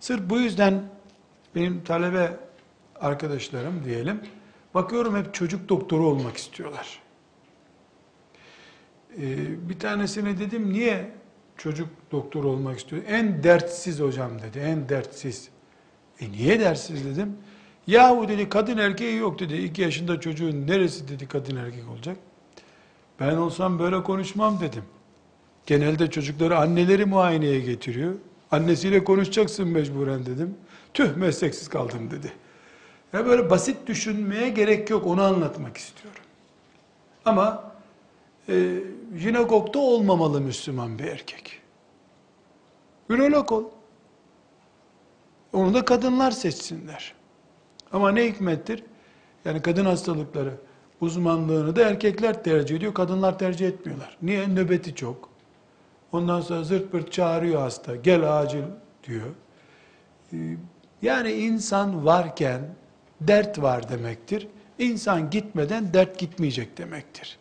Sırf bu yüzden benim talebe arkadaşlarım diyelim, bakıyorum hep çocuk doktoru olmak istiyorlar. Ee, bir tanesine dedim niye çocuk doktoru olmak istiyor? En dertsiz hocam dedi, en dertsiz. E niye dertsiz dedim. Yahu dedi kadın erkeği yok dedi. İki yaşında çocuğun neresi dedi kadın erkek olacak. Ben olsam böyle konuşmam dedim. Genelde çocukları anneleri muayeneye getiriyor. Annesiyle konuşacaksın mecburen dedim. Tüh mesleksiz kaldım dedi. Ya böyle basit düşünmeye gerek yok onu anlatmak istiyorum. Ama e, jinekokta olmamalı Müslüman bir erkek. Ürolog ol. Onu da kadınlar seçsinler. Ama ne hikmettir? Yani kadın hastalıkları uzmanlığını da erkekler tercih ediyor, kadınlar tercih etmiyorlar. Niye? Nöbeti çok. Ondan sonra zırt pırt çağırıyor hasta, gel acil diyor. Ee, Yani insan varken dert var demektir. İnsan gitmeden dert gitmeyecek demektir.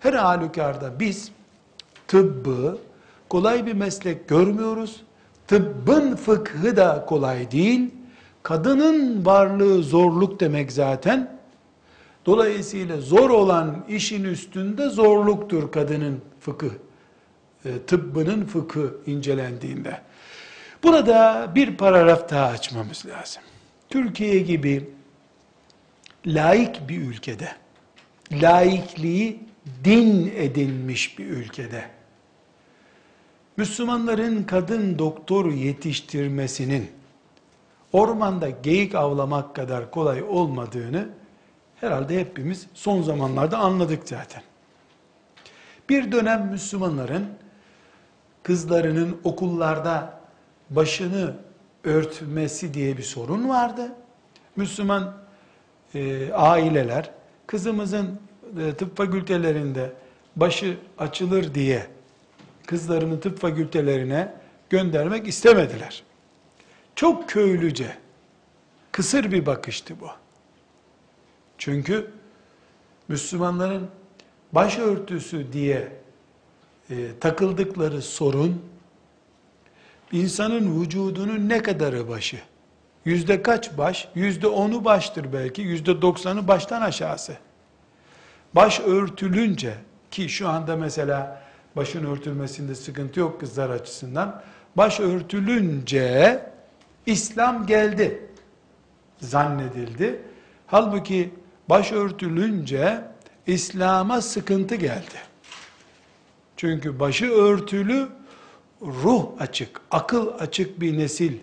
Her halükarda biz tıbbı kolay bir meslek görmüyoruz. Tıbbın fıkhı da kolay değil. Kadının varlığı zorluk demek zaten. Dolayısıyla zor olan işin üstünde zorluktur kadının fıkıh, tıbbının fıkı incelendiğinde. Burada bir paragraf daha açmamız lazım. Türkiye gibi laik bir ülkede, laikliği din edinmiş bir ülkede, Müslümanların kadın doktor yetiştirmesinin ormanda geyik avlamak kadar kolay olmadığını herhalde hepimiz son zamanlarda anladık zaten. Bir dönem Müslümanların kızlarının okullarda başını örtmesi diye bir sorun vardı. Müslüman e, aileler kızımızın e, tıp fakültelerinde başı açılır diye kızlarını tıp fakültelerine göndermek istemediler. Çok köylüce, kısır bir bakıştı bu. Çünkü Müslümanların başörtüsü diye e, takıldıkları sorun, insanın vücudunun ne kadarı başı? Yüzde kaç baş? Yüzde onu baştır belki, yüzde doksanı baştan aşağısı. Baş örtülünce, ki şu anda mesela başın örtülmesinde sıkıntı yok kızlar açısından, baş örtülünce İslam geldi zannedildi. Halbuki başörtülünce İslam'a sıkıntı geldi. Çünkü başı örtülü, ruh açık, akıl açık bir nesil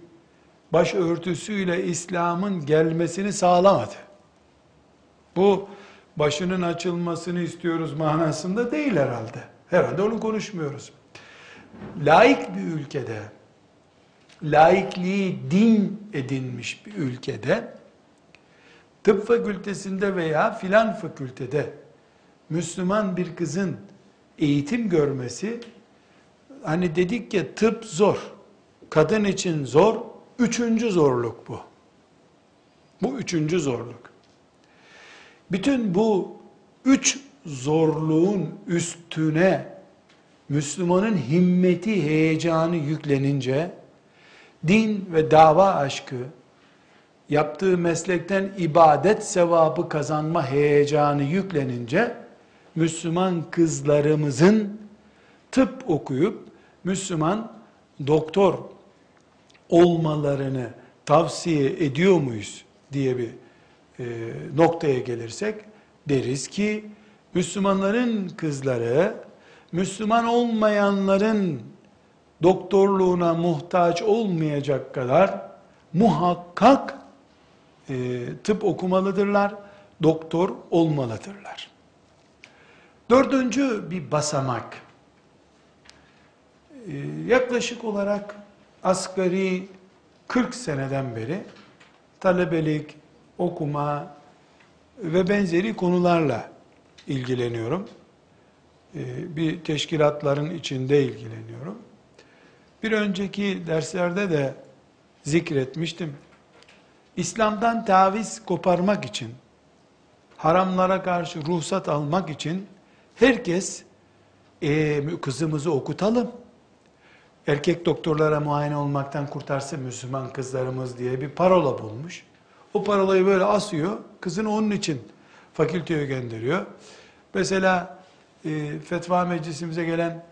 başörtüsüyle İslam'ın gelmesini sağlamadı. Bu başının açılmasını istiyoruz manasında değil herhalde. Herhalde onu konuşmuyoruz. Laik bir ülkede, laikliği din edinmiş bir ülkede, tıp fakültesinde veya filan fakültede Müslüman bir kızın eğitim görmesi, hani dedik ya tıp zor, kadın için zor, üçüncü zorluk bu. Bu üçüncü zorluk. Bütün bu üç zorluğun üstüne Müslümanın himmeti, heyecanı yüklenince, din ve dava aşkı, yaptığı meslekten ibadet sevabı kazanma heyecanı yüklenince, Müslüman kızlarımızın tıp okuyup Müslüman doktor olmalarını tavsiye ediyor muyuz diye bir e, noktaya gelirsek deriz ki Müslümanların kızları Müslüman olmayanların doktorluğuna muhtaç olmayacak kadar muhakkak e, tıp okumalıdırlar, doktor olmalıdırlar. Dördüncü bir basamak, e, yaklaşık olarak asgari 40 seneden beri talebelik, okuma ve benzeri konularla ilgileniyorum. E, bir teşkilatların içinde ilgileniyorum. Bir önceki derslerde de zikretmiştim. İslam'dan taviz koparmak için, haramlara karşı ruhsat almak için herkes e, kızımızı okutalım. Erkek doktorlara muayene olmaktan kurtarsın Müslüman kızlarımız diye bir parola bulmuş. O parolayı böyle asıyor. Kızını onun için fakülteye gönderiyor. Mesela e, fetva meclisimize gelen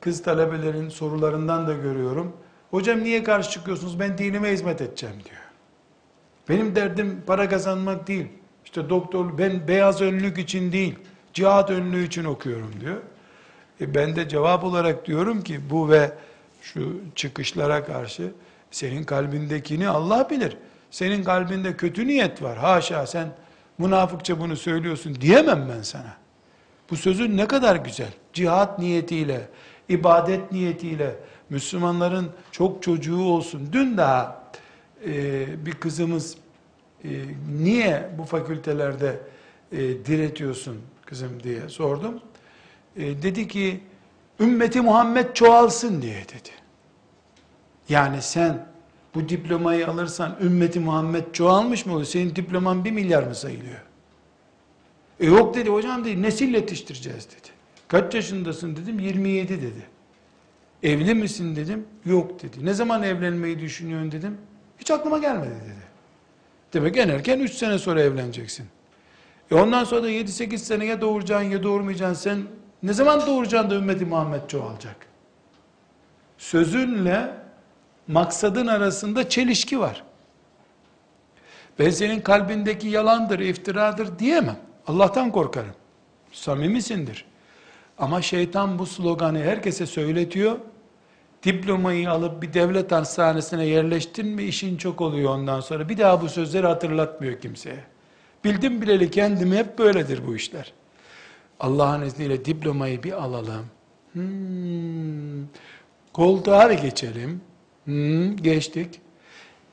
kız talebelerin sorularından da görüyorum. Hocam niye karşı çıkıyorsunuz? Ben dinime hizmet edeceğim diyor. Benim derdim para kazanmak değil. İşte doktor ben beyaz önlük için değil, cihat önlüğü için okuyorum diyor. E ben de cevap olarak diyorum ki bu ve şu çıkışlara karşı senin kalbindekini Allah bilir. Senin kalbinde kötü niyet var. Haşa sen münafıkça bunu söylüyorsun diyemem ben sana. Bu sözün ne kadar güzel. Cihat niyetiyle, ibadet niyetiyle Müslümanların çok çocuğu olsun. Dün daha e, bir kızımız e, niye bu fakültelerde e, diretiyorsun kızım diye sordum. E, dedi ki ümmeti Muhammed çoğalsın diye dedi. Yani sen bu diplomayı alırsan ümmeti Muhammed çoğalmış mı oluyor? Senin diploman bir milyar mı sayılıyor? E yok dedi hocam dedi nesil yetiştireceğiz dedi. Kaç yaşındasın dedim 27 dedi. Evli misin dedim yok dedi. Ne zaman evlenmeyi düşünüyorsun dedim. Hiç aklıma gelmedi dedi. Demek en erken 3 sene sonra evleneceksin. E ondan sonra da 7-8 sene ya doğuracaksın ya doğurmayacaksın. Sen ne zaman doğuracaksın da ümmeti Muhammed çoğalacak? Sözünle maksadın arasında çelişki var. Ben senin kalbindeki yalandır, iftiradır diyemem. Allah'tan korkarım. Samimisindir. Ama şeytan bu sloganı herkese söyletiyor. Diplomayı alıp bir devlet hastanesine yerleştin mi işin çok oluyor ondan sonra. Bir daha bu sözleri hatırlatmıyor kimseye. Bildim bileli kendimi hep böyledir bu işler. Allah'ın izniyle diplomayı bir alalım. Hmm, koltuğa bir geçelim. Hmm, geçtik.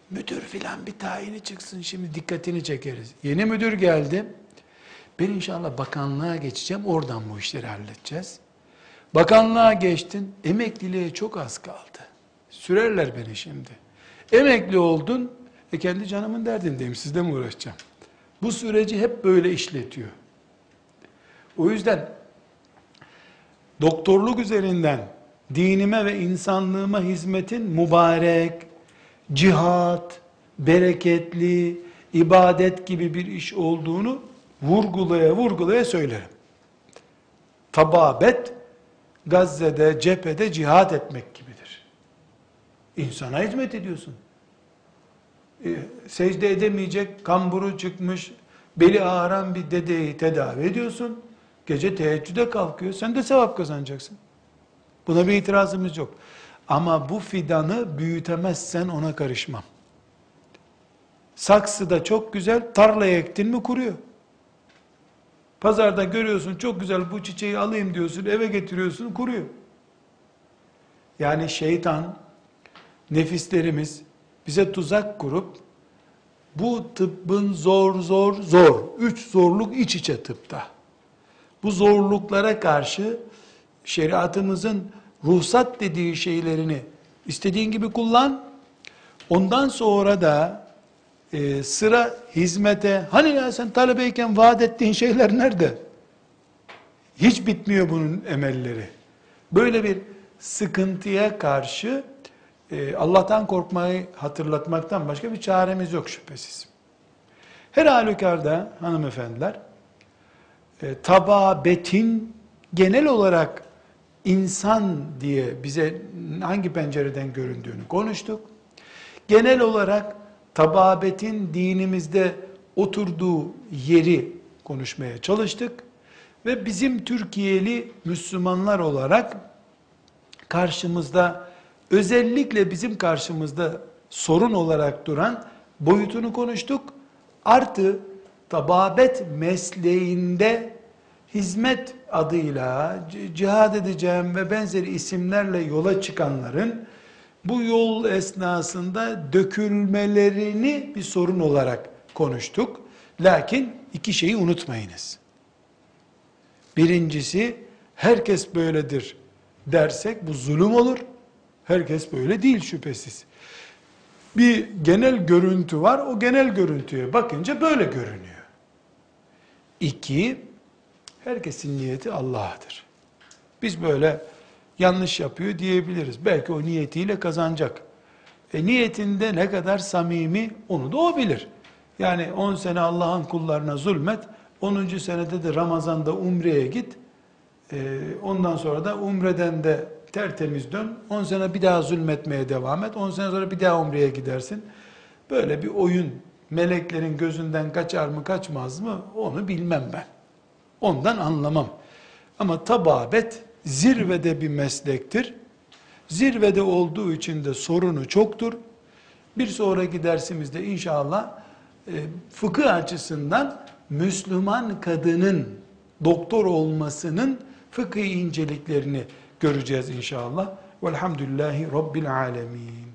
Müdür filan bir tayini çıksın şimdi dikkatini çekeriz. Yeni müdür geldi. Ben inşallah bakanlığa geçeceğim. Oradan bu işleri halledeceğiz. Bakanlığa geçtin. Emekliliğe çok az kaldı. Sürerler beni şimdi. Emekli oldun. E kendi canımın derdindeyim. Sizle mi uğraşacağım? Bu süreci hep böyle işletiyor. O yüzden doktorluk üzerinden dinime ve insanlığıma hizmetin mübarek, cihat, bereketli, ibadet gibi bir iş olduğunu vurgulaya vurgulaya söylerim. Tababet, Gazze'de, cephede cihat etmek gibidir. İnsana hizmet ediyorsun. E, secde edemeyecek, kamburu çıkmış, beli ağıran bir dedeyi tedavi ediyorsun. Gece teheccüde kalkıyor, sen de sevap kazanacaksın. Buna bir itirazımız yok. Ama bu fidanı büyütemezsen ona karışmam. Saksı da çok güzel, tarlaya ektin mi kuruyor. Pazarda görüyorsun çok güzel bu çiçeği alayım diyorsun, eve getiriyorsun, kuruyor. Yani şeytan, nefislerimiz bize tuzak kurup bu tıbbın zor zor zor, üç zorluk iç içe tıpta. Bu zorluklara karşı şeriatımızın ruhsat dediği şeylerini istediğin gibi kullan. Ondan sonra da e, sıra hizmete, hani ya sen talebeyken vaat ettiğin şeyler nerede? Hiç bitmiyor bunun emelleri. Böyle bir sıkıntıya karşı e, Allah'tan korkmayı hatırlatmaktan başka bir çaremiz yok şüphesiz. Her halükarda hanımefendiler, e, tababetin genel olarak insan diye bize hangi pencereden göründüğünü konuştuk. Genel olarak tababetin dinimizde oturduğu yeri konuşmaya çalıştık. Ve bizim Türkiye'li Müslümanlar olarak karşımızda özellikle bizim karşımızda sorun olarak duran boyutunu konuştuk. Artı tababet mesleğinde hizmet adıyla cihad edeceğim ve benzeri isimlerle yola çıkanların bu yol esnasında dökülmelerini bir sorun olarak konuştuk. Lakin iki şeyi unutmayınız. Birincisi herkes böyledir dersek bu zulüm olur. Herkes böyle değil şüphesiz. Bir genel görüntü var. O genel görüntüye bakınca böyle görünüyor. İki, herkesin niyeti Allah'tır. Biz böyle yanlış yapıyor diyebiliriz. Belki o niyetiyle kazanacak. E niyetinde ne kadar samimi onu da o bilir. Yani 10 sene Allah'ın kullarına zulmet, 10. senede de Ramazan'da umreye git, e, ondan sonra da umreden de tertemiz dön, 10 sene bir daha zulmetmeye devam et, 10 sene sonra bir daha umreye gidersin. Böyle bir oyun meleklerin gözünden kaçar mı kaçmaz mı onu bilmem ben. Ondan anlamam. Ama tababet zirvede bir meslektir. Zirvede olduğu için de sorunu çoktur. Bir sonraki dersimizde inşallah e, fıkıh açısından Müslüman kadının doktor olmasının fıkıh inceliklerini göreceğiz inşallah. Velhamdülillahi Rabbil alemin.